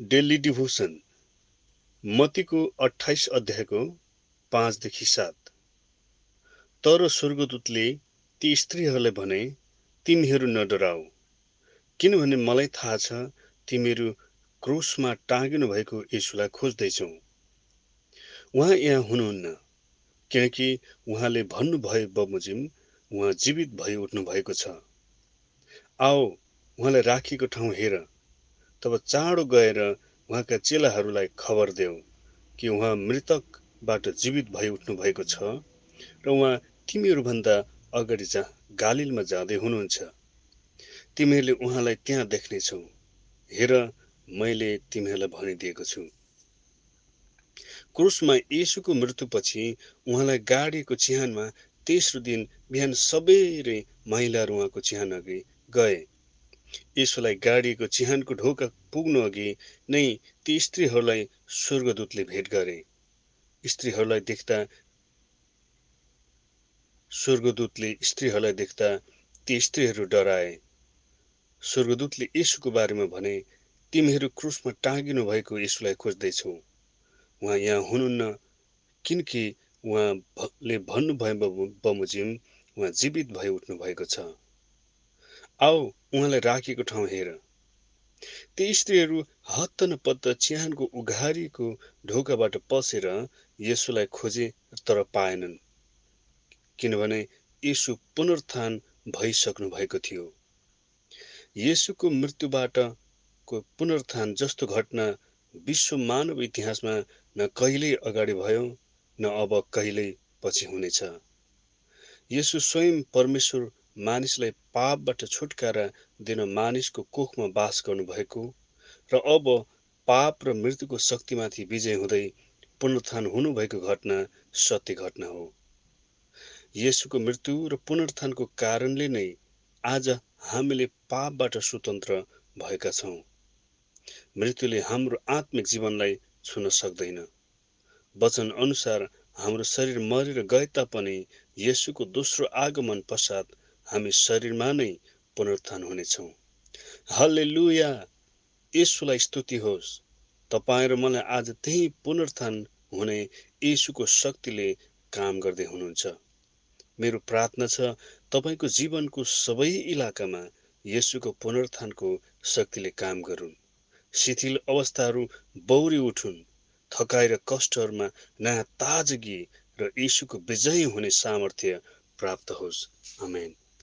Daily devotion मतीको अठाइस अध्यायको पाँचदेखि सात। तर स्वर्गदूतले ती स्त्रीहरूलाई भने तिमीहरू नडराऊ किनभने मलाई थाहा छ तिमीहरू क्रुसमा टाँगिनु भएको यीशुलाई खोज्दैछौ। उहाँ यहाँ हुनुहुन्न किनकि उहाँले भन्नुभए बमोजिम उहाँ जीवित भई उठ्नु भएको छ। आओ उहाँलाई राखिएको ठाउँ हेर। तब चाँडो गएर उहाँका चेलाहरूलाई खबर देऊ कि उहाँ मृतकबाट जीवित भई उठ्नु भएको छ र उहाँ तिमीहरूभन्दा अगाडि जा गालिलमा जाँदै हुनुहुन्छ। तिमीहरूले उहाँलाई त्यहाँ देख्नेछौ हेर मैले तिमीहरूलाई भनिदिएको छु। क्रुसमा येसुको मृत्युपछि उहाँलाई गाडिएको चिहानमा तेस्रो दिन बिहान सबेरै महिलाहरू उहाँको चिहान अघि गए। यसोलाई गाडिएको चिहानको ढोका पुग्नु अघि नै ती स्त्रीहरूलाई स्वर्गदूतले भेट गरे। स्त्रीहरूलाई देख्दा स्वर्गदूतले स्त्रीहरूलाई देख्दा ती स्त्रीहरू डराए। स्वर्गदूतले यसुको बारेमा भने तिमीहरू क्रुसमा टाँगिनु भएको यसुलाई खोज्दैछौ। उहाँ यहाँ हुनुहुन्न किनकि उहाँले भन्नुभयो बमोजिम उहाँ जीवित भई उठ्नु भएको छ। आओ उहाँलाई राखेको ठाउँ हेर। ती स्त्रीहरू हत्त न पत्त चिहानको उघारीको ढोकाबाट पसेर यसुलाई खोजे तर पाएनन् किनभने यसु पुनरुत्थान भइसक्नु भएको थियो। यसुको मृत्युबाट को पुनरुत्थान जस्तो घटना विश्व मानव इतिहासमा न कहिल्यै अगाडि भयो न अब कहिल्यै पछि हुनेछ। यसु स्वयं परमेश्वर मानिसलाई पापबाट छुटकारा दिन मानिसको कोखमा बास गर्नुभएको र अब पाप र मृत्युको शक्तिमाथि विजय हुँदै पुनरुत्थान हुनुभएको घटना सत्य घटना हो। यसुको मृत्यु र पुनरुत्थानको कारणले नै आज हामीले पापबाट स्वतन्त्र भएका छौँ। मृत्युले हाम्रो आत्मिक जीवनलाई छुन सक्दैन। वचन अनुसार हाम्रो शरीर मरेर गए तापनि यसुको दोस्रो आगमन पश्चात हामी शरीरमा नै पुनरुत्थान हुनेछौँ। हल्ले लुया यसुलाई स्तुति होस्। तपाईँ र मलाई आज त्यही पुनरुत्थान हुने यसुको शक्तिले काम गर्दै हुनुहुन्छ। मेरो प्रार्थना छ तपाईँको जीवनको सबै इलाकामा यसुको पुनरुत्थानको शक्तिले काम गरून्। शिथिल अवस्थाहरू बौरी उठुन्। थकाइ र कष्टहरूमा नयाँ ताजगी र यीशुको विजय हुने सामर्थ्य प्राप्त होस्। आमेन।